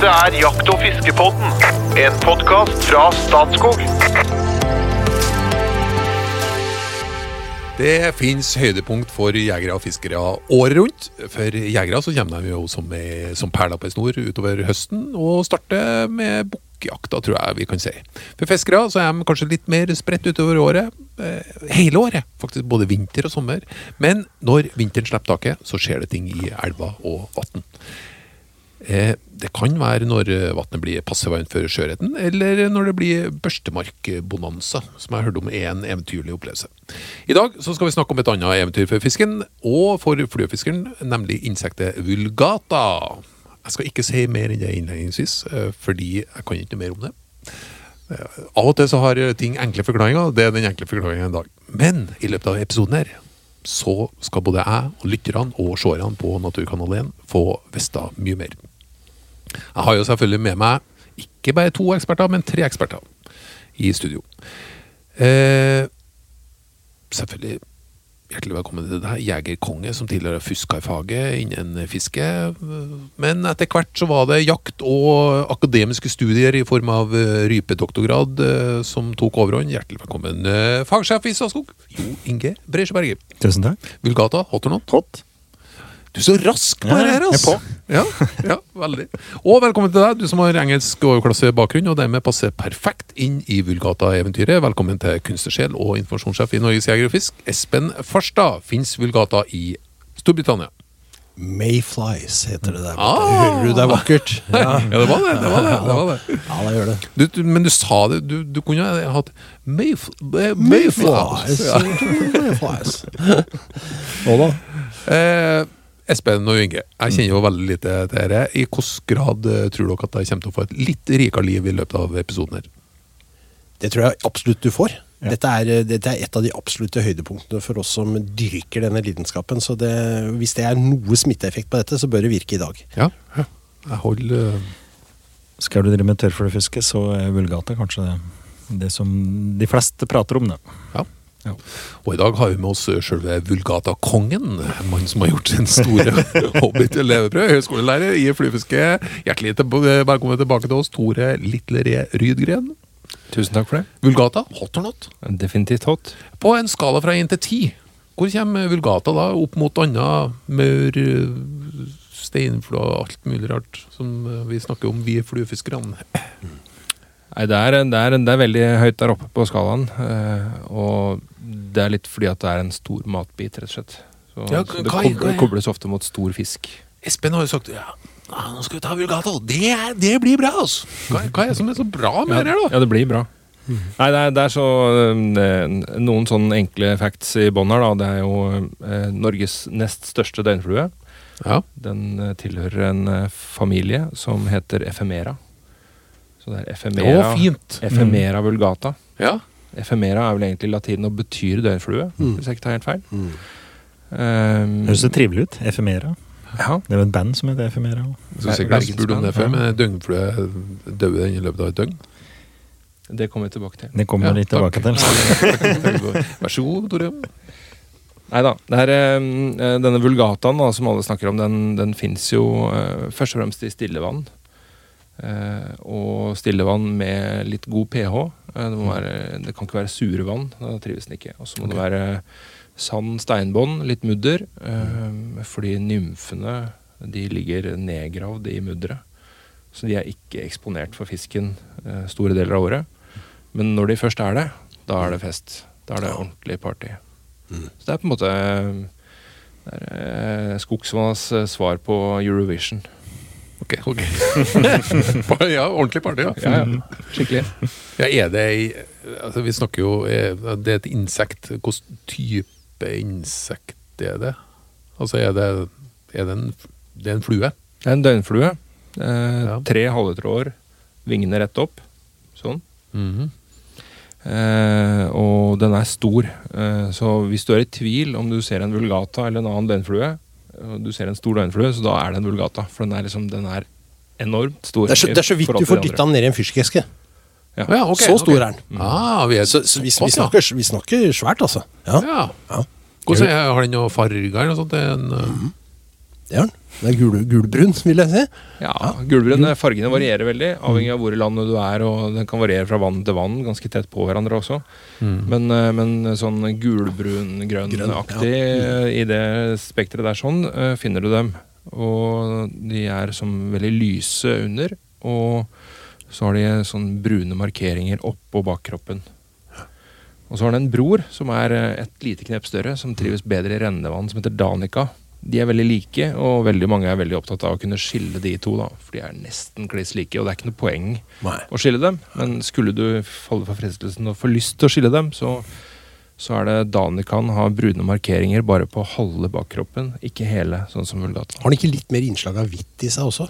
Dette er Jakt- og fiskepodden, en podkast fra Statskog. Det fins høydepunkt for jegere og fiskere året rundt. For jegere så kommer de jo som, som perler på ei snor utover høsten, og starter med bukkjakta, tror jeg vi kan si. For fiskere så er de kanskje litt mer spredt utover året. eh, Hele året, faktisk både vinter og sommer. Men når vinteren slipper taket, så skjer det ting i elver og vann. Eh, Det kan være når eh, vannet blir passe varmt for sjøørreten, eller når det blir børstemarkbonanza, som jeg hørte om er en eventyrlig opplevelse. I dag så skal vi snakke om et annet eventyr for fisken, og for fluefiskeren, nemlig insektet vulgata. Jeg skal ikke si mer enn det innledningsvis, eh, fordi jeg kan ikke mer om det. Eh, Av og til så har ting enkle forklaringer, det er den enkle forklaringen i dag. Men i løpet av episoden her, så skal både jeg og lytterne og seerne på Naturkanal 1 få vite mye mer. Jeg har jo selvfølgelig med meg ikke bare to eksperter, men tre eksperter i studio. Eh, selvfølgelig hjertelig velkommen til deg, jegerkonge som tidligere har fuska i faget innen fiske. Men etter hvert så var det jakt og akademiske studier i form av eh, rypedoktorgrad eh, som tok overhånd. Hjertelig velkommen, eh, fagsjef i Statskog, Jo Inge Bresjeberger. Tusen takk. Vulgata, hot or not? Hot. Du er så rask på Ja, det her, er altså! Ja, ja, veldig. Og velkommen til deg, du som har engelsk overklassebakgrunn, og dermed passer perfekt inn i Vulgata-eventyret. Velkommen til kunstnersjel og informasjonssjef i Norges Jeger og Fisk, Espen Farstad. Fins Vulgata i Storbritannia? Mayflies heter det der. Ah! Hører du det er vakkert? Ja, Ja, det var det. det, var det, det, var det. ja det gjør det. Du, du, men du sa det, du, du kunne ha hatt Mayf eh, Mayflies. Ja. Mayflies. Nå da? Eh, Espen og Inge, jeg kjenner jo veldig lite til dette. I hvilken grad eh, tror dere at jeg kommer til å få et litt rikere liv i løpet av episoden her? Det tror jeg absolutt du får. Ja. Dette, er, dette er et av de absolutte høydepunktene for oss som dyrker denne lidenskapen. Så det, hvis det er noe smitteeffekt på dette, så bør det virke i dag. Ja, ja. jeg holder eh, Skal du drive med tørrfluefiske, så er vulgata kanskje det, det som de fleste prater om. det. Ja. Ja. Og i dag har vi med oss sjølve Vulgata-kongen. Mannen som har gjort sin store hobby til levebrød. Høyskolelærer i flyfiske. Hjertelig velkommen tilbake til oss, Tore Litleré Rydgren. Tusen takk for det. Vulgata, hot or not? Definitivt hot. På en skala fra 1 til 10, hvor kommer Vulgata da opp mot anna maur, steinflå, og alt mulig rart som eh, vi snakker om, vi fluefiskerne? Nei, det er, det, er, det er veldig høyt der oppe på skalaen. eh, og det er litt fordi at det er en stor matbit, rett og slett. Så, Ja, så det er- kobles, ofte mot stor fisk. Espen har jo sagt ja, ja, nå skal vi ta Vulgato. Det, det blir bra, altså! Hva, hva er det som er så bra med det her, da? ja, det blir bra. Nei, det er, det er så eh, Noen sånne enkle facts i bånn her, da. Det er jo eh, Norges nest største døgnflue. Ja. Den eh, tilhører en eh, familie som heter efemera. Så det er efemera, Å, fint! mm. vulgata. Ja. Efemera er vel egentlig latin og betyr døgnflue, Mm. hvis jeg ikke tar helt feil. Mm. Um, Høres det trivelig ut? Efemera. ja. Det er jo et band som heter Efemera. Skulle sikkert spurt om det før, men døgnflue døde den i løpet av et døgn. Det kommer vi tilbake til. Det kommer Ja, vi takk. tilbake til. Vær så god, Tore. Nei da. Er, eh, denne vulgataen da, som alle snakker om, den, den fins jo eh, først og fremst i stillevann. Eh, og stillevann med litt god pH. Eh, det, må være, det kan ikke være sure vann, da trives den ikke. Og så må det være sand, steinbånd, litt mudder. Eh, fordi nymfene de ligger nedgravd i mudderet. Så de er ikke eksponert for fisken eh, store deler av året. Men når de først er det, da er det fest. Da er det ordentlig party. Så det er på en måte det er, eh, eh, svar på Eurovision. Ok, Okay. ja, ordentlig party, ja. Ja, ja. Skikkelig. Ja, er det altså Vi snakker jo er, Det er et insekt. Hvilken type insekt er det? Altså, er det, er det, en, det er en flue? Det er en døgnflue. Eh, Ja. Tre halvetråder, vingene rett opp. Sånn. Mhm. Eh, og den er stor. Eh, så hvis du er i tvil om du ser en vulgata eller en annen døgnflue, du ser en stor døgnflue, så da er det en vulgata. For den er, liksom, den er enormt stor. Det er så, det er så vidt du får dytta den ned i en fyrstikkeske. Ja. Ja, okay, Så stor okay. er den. Ah, vi er Så, så vi, vi, snakker, vi snakker svært, altså. Ja, Ja. Ja. Hvordan Har den noen farger eller noe sånt? Det er En, mm. det gjør den. Den er gul, gulbrun, vil jeg si. Ja, Gulbrun. eh, Fargene varierer veldig, avhengig av hvor i landet du er. og Den kan variere fra vann til vann, ganske tett på hverandre også. Men, eh, men sånn gulbrun-grønn-aktig ja. i det spekteret der sånn, eh, finner du dem. Og de er som veldig lyse under. Og så har de sånn brune markeringer oppå bakkroppen. Og så har den en bror som er eh, et lite knep større, som trives bedre i rennevann, som heter Danica. De er veldig like, og veldig mange er veldig opptatt av å kunne skille de to. da, For de er nesten kliss like, og det er ikke noe poeng Nei. å skille dem. Men skulle du falle for fristelsen og få lyst til å skille dem, så, så er det Danikan har brune markeringer bare på halve bakkroppen, ikke hele, sånn som Vulgata. Har den ikke litt mer innslag av hvitt i seg også?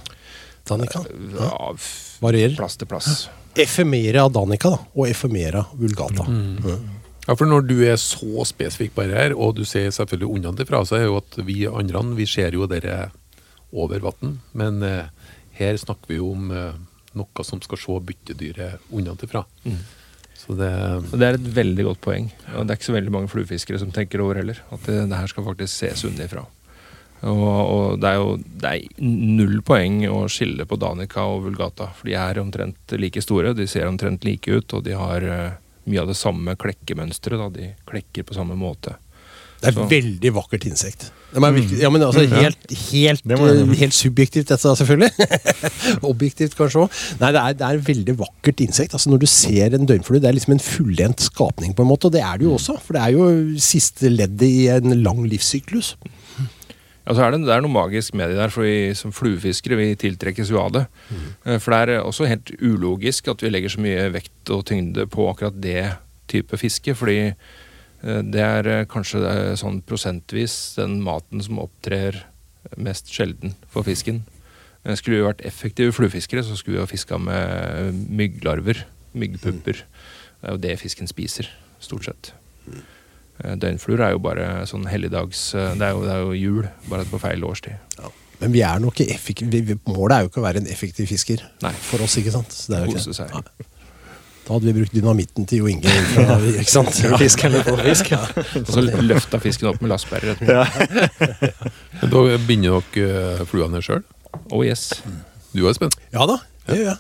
Danica? Ja. Ja, Varierer. plass til plass. Efemera Danica da, og Efemera Vulgata. Ja. Ja, for når du er så spesifikk på her, og du ser selvfølgelig unnafra, så er jo at vi andre vi ser jo dere over vann. Men eh, her snakker vi jo om eh, noe som skal se byttedyret unnafra. Så det Det er et veldig godt poeng. Og det er ikke så veldig mange fluefiskere som tenker over heller. At det, det her skal faktisk ses unnifra. Og, og det er jo det er null poeng å skille på Danica og Vulgata. For de er omtrent like store, de ser omtrent like ut, og de har eh, mye av det samme klekkemønsteret. De klekker på samme måte. Det er et veldig vakkert insekt. Er virkelig, ja, men altså, helt, helt, jeg- eh, helt subjektivt, dette da, selvfølgelig. Objektivt kanskje òg. Nei, det er, det er et veldig vakkert insekt. Altså, når du ser en døgnflue, det er liksom en fullendt skapning, på en måte. Og det er det jo også, for det er jo siste leddet i en lang livssyklus. Ja, så er det, det er noe magisk med det der, for vi som fluefiskere vi tiltrekkes jo av det. Mm. For det er også helt ulogisk at vi legger så mye vekt og tyngde på akkurat det type fiske, fordi eh, det er eh, kanskje sånn prosentvis den maten som opptrer mest sjelden for fisken. Skulle vi vært effektive fluefiskere, så skulle vi ha fiska med mygglarver, myggpupper. Det er jo det fisken spiser, stort sett. Eh, Døgnfluer er jo bare sånn helligdags eh, Det er jo, det er jo jul, bare på feil årstid. Men vi er nok ikke effek- vi- vi- målet er jo ikke å være en effektiv fisker Nei. for oss, ikke sant? Så det er jo ikke- seg. Nei. Da hadde vi brukt dynamitten til Jo Inge. Fra, ikke sant? Fisk eller på fisk. Og så løfta fisken opp med lastebærer Ja. Da binder dere eh, fluene sjøl? Oh yes. Du er spent? Ja da, det gjør jeg.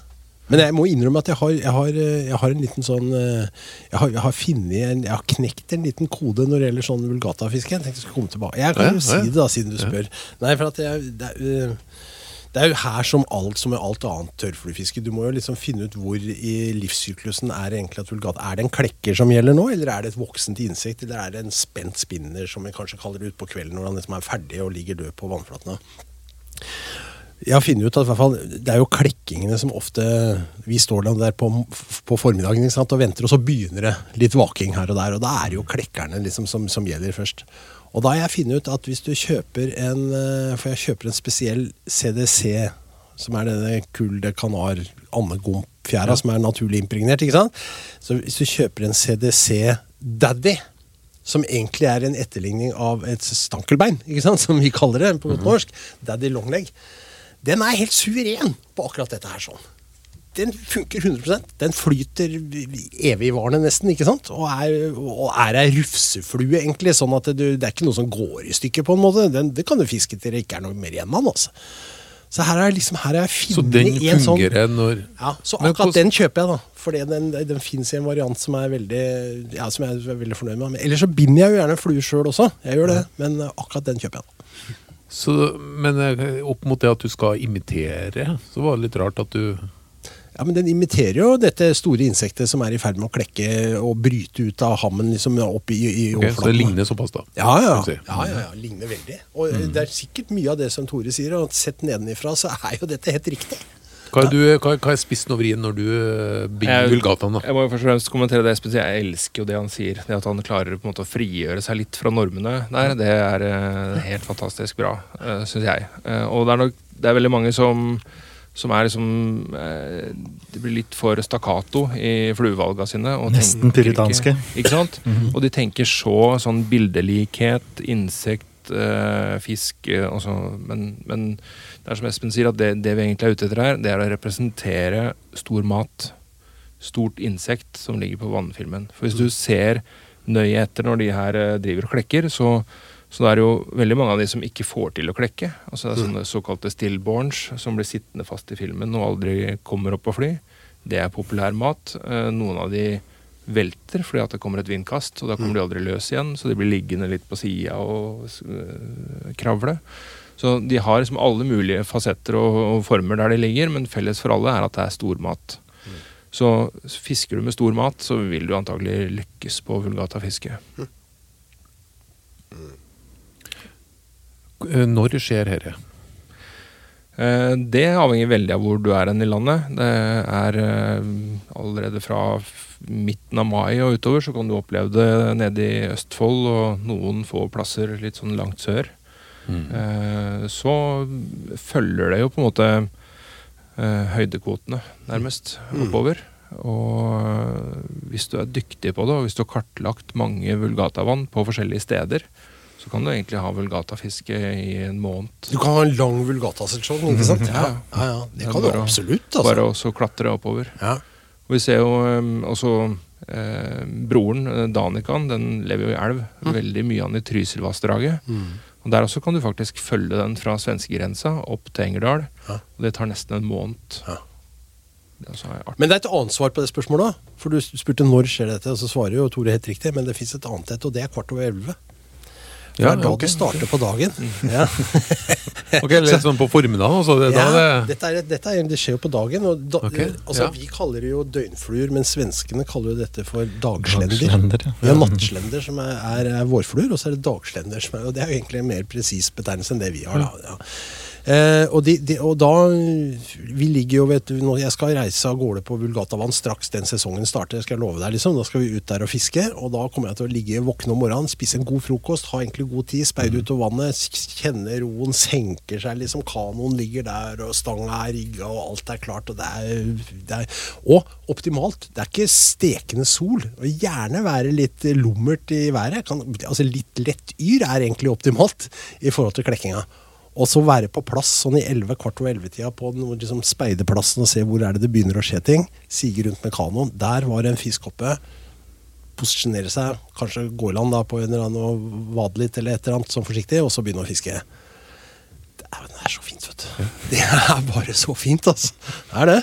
Men jeg må innrømme at jeg har, jeg har, eh, jeg har en liten sånn eh, Jeg har, jeg har en, Jeg har knekt en liten kode når det gjelder sånn vulgatafiske. Jeg tenkte jeg skulle komme tilbake. Jeg kan jo si det, da, siden du spør. Nei, for at jeg, det, er, eh, det er jo her som alt som er alt annet tørrfluefiske. Du må jo liksom finne ut hvor i livssyklusen er egentlig at vulgata Er det en klekker som gjelder nå, eller er det et voksent insekt, eller er det en spent spinner, som vi kanskje kaller det utpå kvelden når han liksom er ferdig og ligger død på vannflatene? Jeg har funnet ut at hvert fall, det er jo klekkingene som ofte Vi står der på, på formiddagen ikke sant, og venter, og så begynner det litt vaking her og der. Og da er det jo klekkerne liksom som, som gjelder først. Og da har jeg funnet ut at hvis du kjøper en eh, For jeg kjøper en spesiell CDC, som er denne kulde kanar andegomfjæra som er naturlig impregnert. ikke sant? Så hvis du kjøper en CDC Daddy som egentlig er en etterligning av et stankelbein, ikke sant? som vi kaller det på godt norsk. Daddy longleg. Den er helt suveren på akkurat dette her sånn. Den funker 100% Den flyter evigvarende nesten, ikke sant? Og er, og er ei rufseflue, egentlig. Sånn at det, det er ikke noe som går i stykker, på en måte. Den, det kan du fiske til det ikke er noe mer igjen av den, altså. Så her er liksom, her er jeg Så den en sånn når ja, så akkurat den kjøper jeg, da. For den, den fins i en variant som er veldig Ja, som jeg er veldig fornøyd med. Men ellers så binder jeg jo gjerne fluer sjøl også. Jeg gjør det. Men akkurat den kjøper jeg, da. Så, Men eh, opp mot det at du skal imitere, så var det litt rart at du Ja, men Den imiterer jo dette store insektet som er i ferd med å klekke og bryte ut av hammen liksom opp i, i Ok, Så det ligner såpass, da? Ja, ja, si. ja, ja, ja, ligner veldig. Og mm. det er sikkert mye av det som Tore sier, og sett nedenifra så er jo dette helt riktig. Hva er, du, hva, hva er spissen og vrien når du bygger binder Jeg- da? Jeg må jo først og fremst kommentere det Espen sier. Jeg elsker jo det han sier. Det at han klarer på en måte å frigjøre seg litt fra normene der, det er eh, helt fantastisk bra, uh, syns jeg. Eh, og det er nok det er veldig mange som som er liksom Det De blir litt for stakkato i fluevalga sine. Og Nesten puritanske. Ikke, ikke sant? Og de tenker så sånn bildelikhet, insekt, eh, fisk eh, og så, men, men det er som Espen sier, at det, det vi egentlig er ute etter her, det er å representere stor mat. Stort insekt som ligger på vannfilmen. For hvis du ser nøye etter når de her eh, driver og klekker, så, Så det er jo veldig mange av de som ikke får til å klekke. Altså det er sånne såkalte stillborns som blir sittende fast i filmen og aldri kommer opp på fly. Det er populær mat. Eh, Noen av de velter fordi at det kommer et vindkast, og da kommer de aldri løs igjen, så de blir liggende litt på sida og øh, kravle. Så de har liksom alle mulige fasetter og, og former der de ligger, men felles for alle er at det er stormat. Så fisker du med stor mat, så vil du antagelig lykkes på vulgatafiske. Eh, Når skjer dette? Eh, Det avhenger veldig av hvor du er hen i landet. Det er eh, allerede fra midten av mai og utover så kan du oppleve det nede i Østfold og noen få plasser litt sånn langt sør. Mm. Så følger det jo på en måte eh, høydekvotene nærmest oppover. Og eh, hvis du er dyktig på det, og hvis du har kartlagt mange vulgatavann på forskjellige steder, så kan du egentlig ha vulgatafiske i en måned. Du kan ha en lang vulgatasesjon, ikke sant? Ja, ja, ja. Det kan du absolutt. Altså. Bare også klatre oppover. Ja. Og vi ser jo um, også eh, broren, eh, Danikan, den lever jo i elv. Veldig mye av den i Trysilvassdraget. Mm. Og Der også kan du faktisk følge den fra svenskegrensa opp til Engerdal. Ja. Og det tar nesten en måned. Ja. Det. Men det er et annet svar på det spørsmålet. For du spurte når skjer dette, og så svarer jo Tore helt riktig. Men det fins et annet et, og det er kvart over elleve. Det Ja, er da okay. det starter på dagen. Ja. Ok, Litt sånn på formiddagen? Altså, det, Ja, det, dette, er, dette er, det skjer jo på dagen. Og da, okay, altså, ja. Vi kaller det jo døgnfluer, men svenskene kaller jo dette for dagslender. Dagslender, ja. Vi har nattslender, som er, er, er vårfluer, og så er det dagslender. Som er, og Det er jo egentlig en mer presis betegnelse enn det vi har. Da, ja. Eh, og, de, de, og da Vi ligger jo vet du, Jeg skal reise av gårde på Vulgatavann straks den sesongen starter. skal jeg love deg liksom Da skal vi ut der og fiske. Og da kommer jeg til å ligge våkne om morgenen, spise en god frokost, ha egentlig god tid, speide ut utover vannet, kjenne roen senker seg. liksom Kanoen ligger der, og stanga er rigga, og alt er klart. Og det er, det er Og optimalt. Det er ikke stekende sol. Og gjerne være litt lummert i været. Kan, altså Litt lett yr er egentlig optimalt i forhold til klekkinga. Og så være på plass sånn i 11, kvart over 11-tida på den, liksom speiderplassen og se hvor er det det begynner å skje ting. Sige rundt med kanoen. Der var det en fisk oppe. Posisjonere seg, kanskje gå i land da på en eller annen og vade litt eller et eller annet sånn forsiktig, og så begynne å fiske. Det er, det er så fint, vet du. Det er bare så fint, altså. Det er det.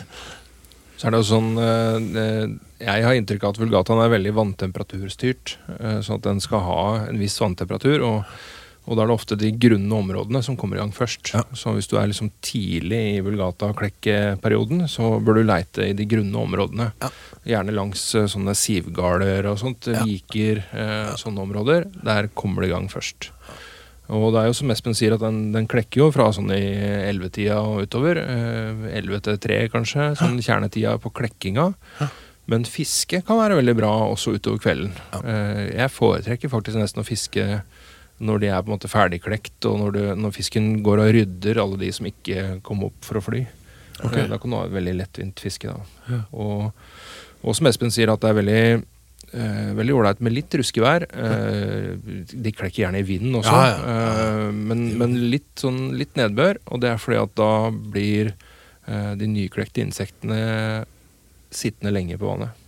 Så er det jo sånn eh, eh, Jeg har inntrykk av at vulgataen er veldig vanntemperaturstyrt. eh, Sånn at den skal ha en viss vanntemperatur. Og, og da er det ofte de grunne områdene som kommer i gang først. Ja. Så hvis du er liksom tidlig i vulgata-klekkeperioden, så bør du leite i de grunne områdene. Ja. Gjerne langs eh, sånne sivgarder og sånt. Ja. Viker, eh, sånne områder. Der kommer det i gang først. Og det er jo som Espen sier, at den, den klekker jo fra sånn i ellevetida og utover. Elleve til tre, kanskje. Sånn kjernetida på klekkinga. Men fiske kan være veldig bra også utover kvelden. Eh, Jeg foretrekker faktisk nesten å fiske når de er på en måte ferdigklekt, og når, du, når fisken går og rydder alle de som ikke kom opp for å fly. Okay. Da kan du ha et veldig lettvint fiske. da. Og, og som Espen sier, at det er veldig eh, Veldig ålreit med litt ruskevær. Eh, de klekker gjerne i vinden også, Ja, ja, ja, Eh, men, men litt, sånn, litt nedbør. Og det er fordi at da blir eh, de nyklekte insektene sittende lenge på vannet.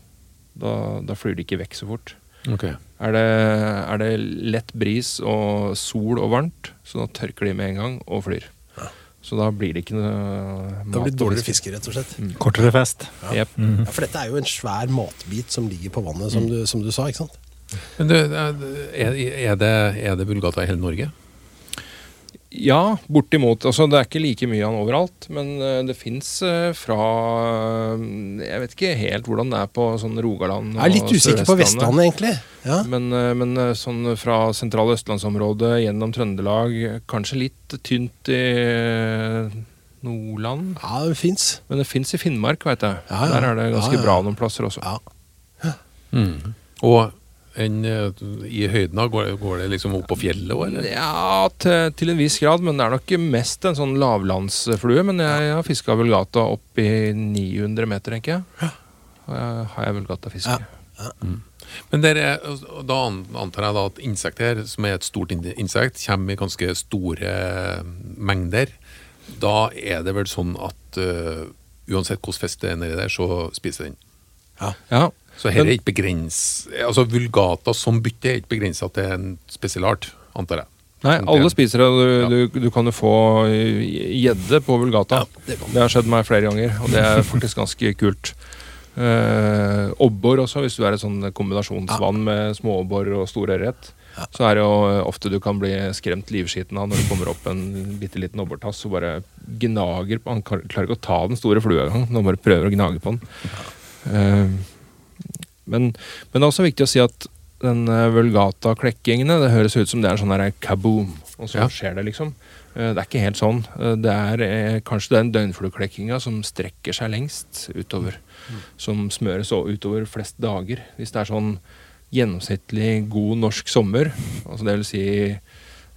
Da, da flyr de ikke vekk så fort. Ok. Er det, er det lett bris og sol og varmt, så da tørker de med en gang og flyr. Så da blir det ikke noe mat Det blir det dårligere fiske. rett og slett. Kortere fest. Jep. Ja, for dette er jo en svær matbit som ligger på vannet, som du, som du sa. ikke sant? Men du, er, er, det, er det i hele Norge? Ja, bortimot. Altså, det er ikke like mye av den overalt, men eh, det fins fra eh, Jeg vet ikke helt hvordan det er på sånn Rogaland Jeg er litt usikker på Vestlandet, egentlig. Ja. Men, eh, men eh, sånn fra sentrale østlandsområdet gjennom Trøndelag, kanskje litt tynt i eh, Nordland. ja, det fins. Men det fins i Finnmark, veit jeg. Ja, ja. Der er det ganske Ja, ja. bra noen plasser også. Ja. Og en, eh, i høyden går, går det liksom opp på fjellet òg, eller? Ja, til, til en viss grad, men det er nok mest en sånn lavlandsflue. Men jeg har fiska vulgata opp i 900 meter, tenker jeg. Har jeg, vulgatafiske. Ja. Men dere, da antar jeg da at insekt her, som er et stort insekt, kommer i ganske store mengder. Da er det vel sånn at uh, uansett hvordan fisk det er nedi der, så spiser den. Ja. Ja. Så her er ikke begrens... Altså vulgata som bytte er ikke begrensa til en spesiell art, antar jeg. Nei, alle spiser det. Du, du, du kan jo få gjedde på Vulgata. det det har skjedd meg flere ganger, og det er faktisk ganske kult. Uh, Obbor også, hvis du er et sånn kombinasjonsvann med småobbor og stor ørret. Så er det jo ofte du kan bli skremt livskiten av når det kommer opp en bitte liten obbortass og bare gnager på Han klarer ikke å ta den store flua engang, han bare prøver å gnage på den. Uh, men, men det er også viktig å si at den uh, vulgata-klekkingene, det høres ut som det er sånn der kaboom, og så Ja. skjer det, liksom. Eh, Det er ikke helt sånn. Eh, Det er eh, kanskje den døgnflueklekkinga som strekker seg lengst utover. Som smøres utover flest dager. Hvis det er sånn gjennomsnittlig god norsk sommer, altså det vil si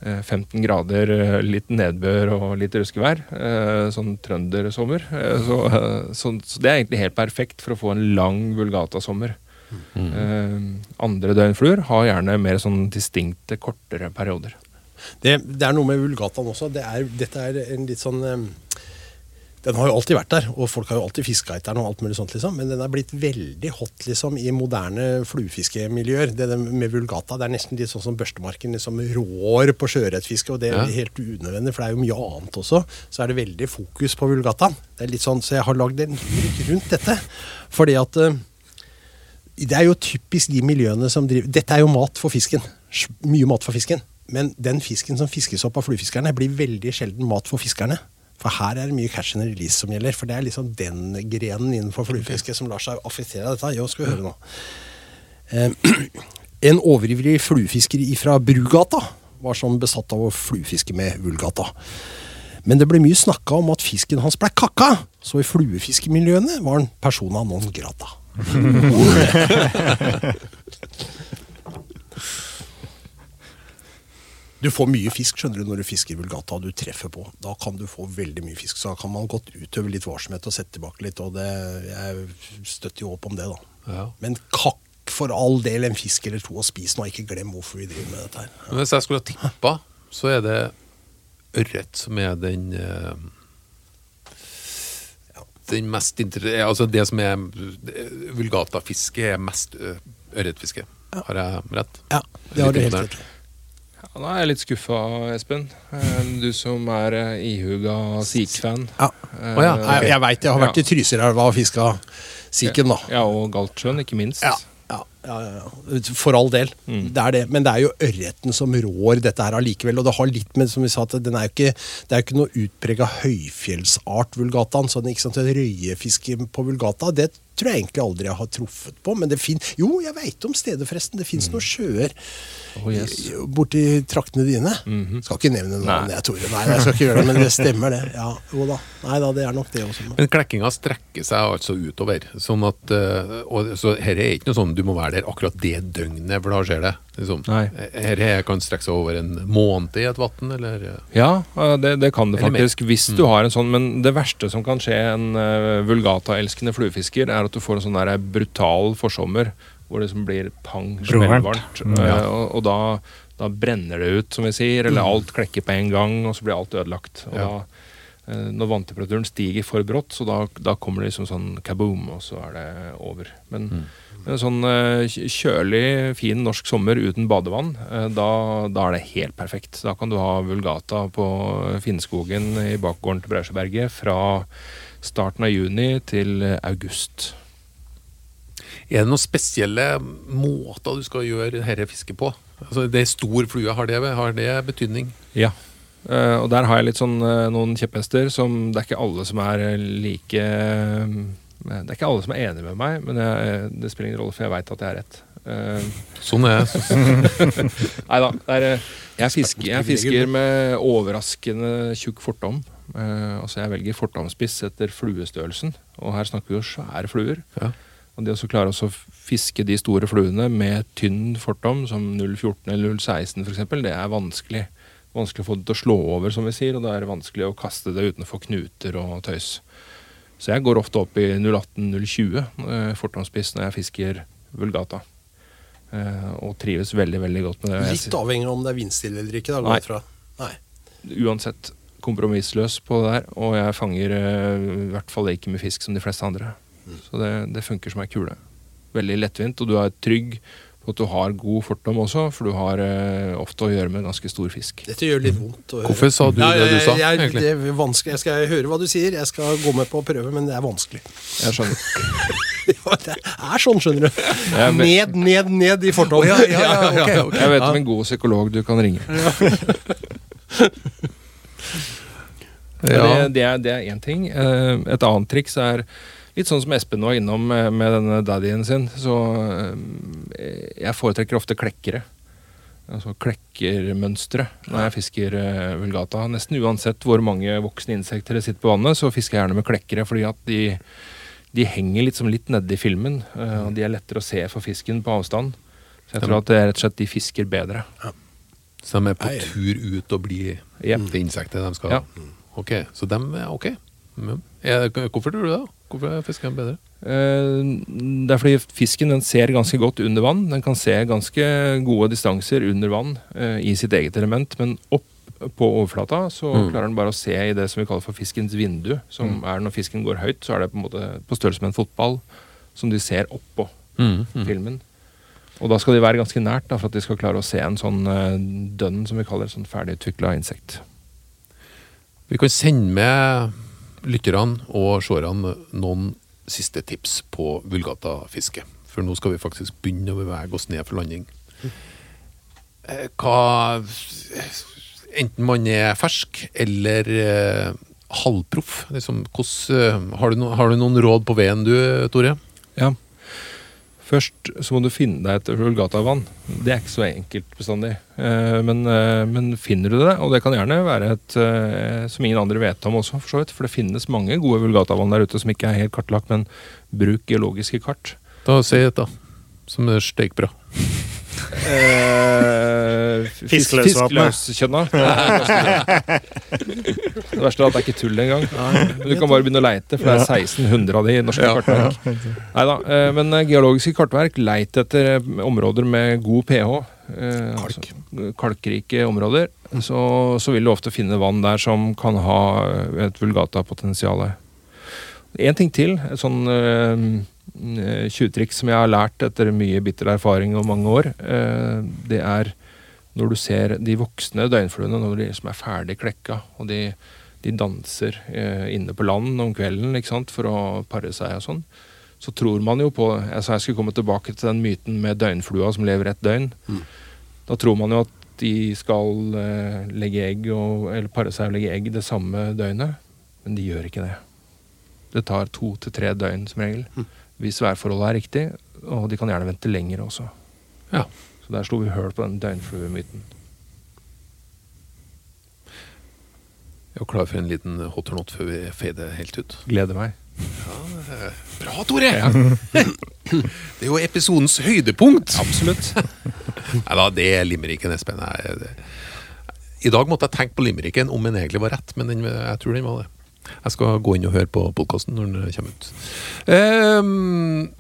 eh, 15 grader, eh, litt nedbør og litt ruskevær, eh, sånn trøndersommer, eh, så, eh, så, så det er egentlig helt perfekt for å få en lang vulgata-sommer. Eh, andre døgnfluer har gjerne mer sånn distinkte, kortere perioder. Det, det er noe med vulgataen også. Det er, dette er en litt sånn eh, Den har jo alltid vært der, og folk har jo alltid fiska etter den, og alt mulig sånt, liksom. men den er blitt veldig hot liksom, i moderne fluefiskemiljøer. Det med vulgata det er nesten litt sånn som børstemarken liksom rår på sjøørretfiske, og det er Ja. helt unødvendig, for det er jo mye annet også. Så er det veldig fokus på vulgataen. Det er litt sånn, Så jeg har lagd en rundt dette. Fordi at eh, det er jo typisk de miljøene som driver Dette er jo mat for fisken. Mye mat for fisken. Men den fisken som fiskes opp av fluefiskerne, blir veldig sjelden mat for fiskerne. For her er det mye catch and release som gjelder. For det er liksom den grenen innenfor fluefiske som lar seg affektere av dette. Jo, skal vi høre nå. Eh, en overivrig fluefisker fra Brugata var som besatt av å fluefiske med vulgata. Men det ble mye snakka om at fisken hans ble kakka, så i fluefiskemiljøene var han persona non grata. Du får mye fisk skjønner du, når du fisker vulgata og du treffer på. Da kan du få veldig mye fisk. Så da kan man godt utøve litt varsomhet og sette tilbake litt. og det, Jeg støtter jo opp om det, da. Ja. Men kakk for all del en fisk eller to og spis nå. Ikke glem hvorfor vi driver med dette her. Men Hvis jeg skulle ha tippa, så er det ørret som er den eh, Den mest inter... Altså det som er Vulgatafiske er mest ørretfiske. Ja. Har jeg rett? Ja, det har du helt rett. Ja, nå er jeg litt skuffa, Espen. Eh, Du som er eh, ihuga Sik-fan. Ja. Eh, Å ja, Jeg, jeg veit jeg har vært i Trysilelva og fiska siken, da. Ja, og Galtsjøen, ikke minst. Ja, ja, ja. For all del. Mm. Det er det. Men det er jo ørreten som rår dette her allikevel. Og det har litt med, som vi sa, at den er jo ikke, det er jo ikke noe utprega høyfjellsart, vulgataen. Sånn, ikke sant, Røyefiske på vulgata, det tror jeg egentlig aldri jeg har truffet på. Men det fin Jo, jeg veit om stedet, forresten. Det fins noen sjøer Oh, yes. borti traktene dine. Mhm. Skal ikke nevne navn, jeg, Tore. Nei, jeg skal ikke gjøre det, men det stemmer, det. Ja, jo da. Nei da, det er nok det også. Men klekkinga strekker seg altså utover. Sånn at, eh, og, så her er ikke noe sånn du må være der akkurat det døgnet, for da skjer det. Liksom. Her er- kan strekke seg over en måned i et vann, eller eh, Ja, eh, det, det kan det faktisk, hvis du har en sånn. Men det verste som kan skje en uh, vulgata-elskende fluefisker, er at du får en sånn der brutal forsommer hvor det liksom blir pang, smellvarmt. Mm, eh, ja. og, og da, da brenner det ut, som vi sier, eller alt klekker på en gang, og så blir alt ødelagt. Og Ja. da, eh, når vanntemperaturen stiger for brått, så da, da kommer det liksom sånn kaboom, og så er det over. Men, men en sånn eh, kjølig, fin norsk sommer uten badevann, da, da er det helt perfekt. Da kan du ha vulgata på Finnskogen i bakgården til Brausjøberget fra starten av juni til eh, august. Er det noen spesielle måter du skal gjøre dette fisket på? Altså, det er stor flue, har det, har det betydning? Ja. Eh, og der har jeg litt sånn eh, noen kjepphester som Det er ikke alle som er like Det er ikke alle som er enig med meg, men jeg, det spiller ingen rolle, for jeg veit at jeg er rett. Sånn er jeg. Nei da. Jeg jeg fisker med overraskende tjukk fortom. Eh, altså Jeg velger fortomspiss etter fluestørrelsen, og her snakker vi jo svære fluer. Ja. Og det å så klare å fiske de store fluene med tynn fortom, som 0,14 eller 0,16 f.eks., det er vanskelig. Vanskelig å få det til å slå over, som vi sier, og det er vanskelig å kaste det uten å få knuter og tøys. Så jeg går ofte opp i 0,18-0,20 eh, fortomspiss når jeg fisker vulgata. Eh, og trives veldig, veldig godt med det. Litt avhengig av om det er vindstille eller ikke. Da, Nei. Nei. uansett kompromissløs på det der, og jeg fanger eh, i hvert fall ikke mye fisk som de fleste andre. Så det, det funker som ei kule. Veldig lettvint, og du er trygg at du har god fortom også, for du har eh, ofte å gjøre med ganske stor fisk. Dette gjør litt vondt å høre. Hvorfor sa du Ja, det du sa, jeg, jeg, Det er vanskelig. Jeg skal høre hva du sier, jeg skal gå med på å prøve, men det er vanskelig. Jeg skjønner. Ja, det er sånn, skjønner du. Vet- Ned, ned, ned i fortom. Å, ja, ja, ja, ok, ok. Jeg vet om en god psykolog du kan ringe. Ja. Det, det er- én ting. Eh, Et annet triks er litt sånn som Espen var innom med denne daddyen sin. Så eh, jeg foretrekker ofte klekkere. Altså klekkermønstre når jeg fisker eh, vulgata. Nesten uansett hvor mange voksne insekter det sitter på vannet, så fisker jeg gjerne med klekkere, fordi at de, de henger liksom litt nedi filmen. Og de er lettere å se for fisken på avstand. Så jeg tror at det er rett og slett de fisker bedre. Så de er på Eier. tur ut og blir yep. det insektet de skal Ja. Ok, så de er ok. Er, hvorfor tror du det? Hvorfor fisker de bedre? Eh, Det er fordi fisken den ser ganske godt under vann. Den kan se ganske gode distanser under vann eh, i sitt eget element, men opp på overflata så Mm. klarer den bare å se i det som vi kaller for fiskens vindu. Som er når fisken går høyt, så er det på en måte på størrelse med en fotball som de ser oppå Mm, filmen. Og da skal de være ganske nært da, for at de skal klare å se en sånn uh, dønn, som vi kaller et sånn ferdigutvikla insekt. Vi kan sende med lytterne og seerne noen siste tips på vulgatafiske. For nå skal vi faktisk begynne å bevege oss ned for landing. Eh, Hva Enten man er fersk eller eh, halvproff. Liksom, hvordan, har, du no, har du noen råd på veien du, Tore? Ja. Først så må du finne deg et vulgatavann. Det er ikke så enkelt bestandig. Eh, men, eh, men finner du det, og det kan gjerne være et eh, som ingen andre vet om også, for så vidt, for det finnes mange gode vulgatavann der ute som ikke er helt kartlagt, men bruk geologiske kart. Da Si et, da. Som er steikbra. Eh, fisk- Fiskeløskjønna. Det verste er at det er ikke tull engang. Du kan bare begynne å leite, for det er 1600 av de i norske kartverk. Neida, eh, men eh, geologiske kartverk, leit etter eh, områder med god pH. Kalk. Altså, kalkrike områder. Så, så vil du ofte finne vann der som kan ha et vulgata-potensial. En ting til, et sånn tjuvtriks som jeg har lært etter mye bitter erfaring og mange år, eh, det er når du ser de voksne døgnfluene når de liksom er ferdig klekka, og de, de danser eh, inne på land om kvelden ikke sant, for å pare seg og sånn, så tror man jo på sa jeg skulle komme tilbake til den myten med døgnflua som lever et døgn. Da tror man jo at de skal eh, legge egg og, eller pare seg og legge egg det samme døgnet, men de gjør ikke det. Det tar to til tre døgn som regel. Hvis værforholdet er riktig, og de kan gjerne vente lenger også. Ja. Så der slo vi høl på den døgnfluemyten. Er var klar for en liten hot or not før vi fader helt ut? Gleder meg. Bra, Tore! det er jo episodens høydepunkt. Absolutt. Nei da, det er limericken, Espen. Nei, det. I dag måtte jeg tenke på limericken om den egentlig var rett, men den, jeg tror den var det. Jeg skal gå inn og høre på podkasten når den kommer ut. Um,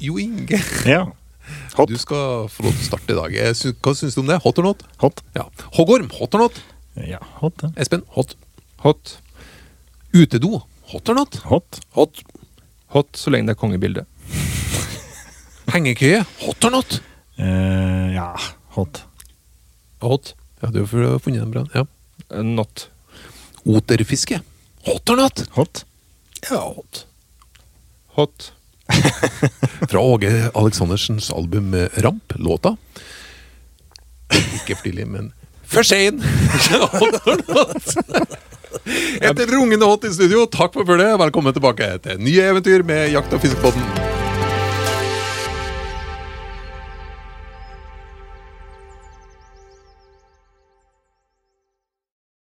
jo Inge, Ja. Hot. du skal få lov til å starte i dag. Hva syns du om det? Hot or not? Hot. Ja. Hoggorm, hot or not? Ja, hot, ja. Espen, hot. Hot. Utedo, hot or not? Hot. Hot. Hot så lenge det er kongebilde. Hengekøye, hot or not? Uh, ja, hot. Hot. Ja, du har funnet den bra. Ja. Eh, Not. Oterfiske, hot or not? Hot. Ja, hot. Hot. Fra Åge Aleksandersens album eh, Ramp, låta. Ikke Flilly, men for sein! Et rungende hot i studio. Takk for følget. Velkommen tilbake til nye eventyr med Jakt- og fiskebåten.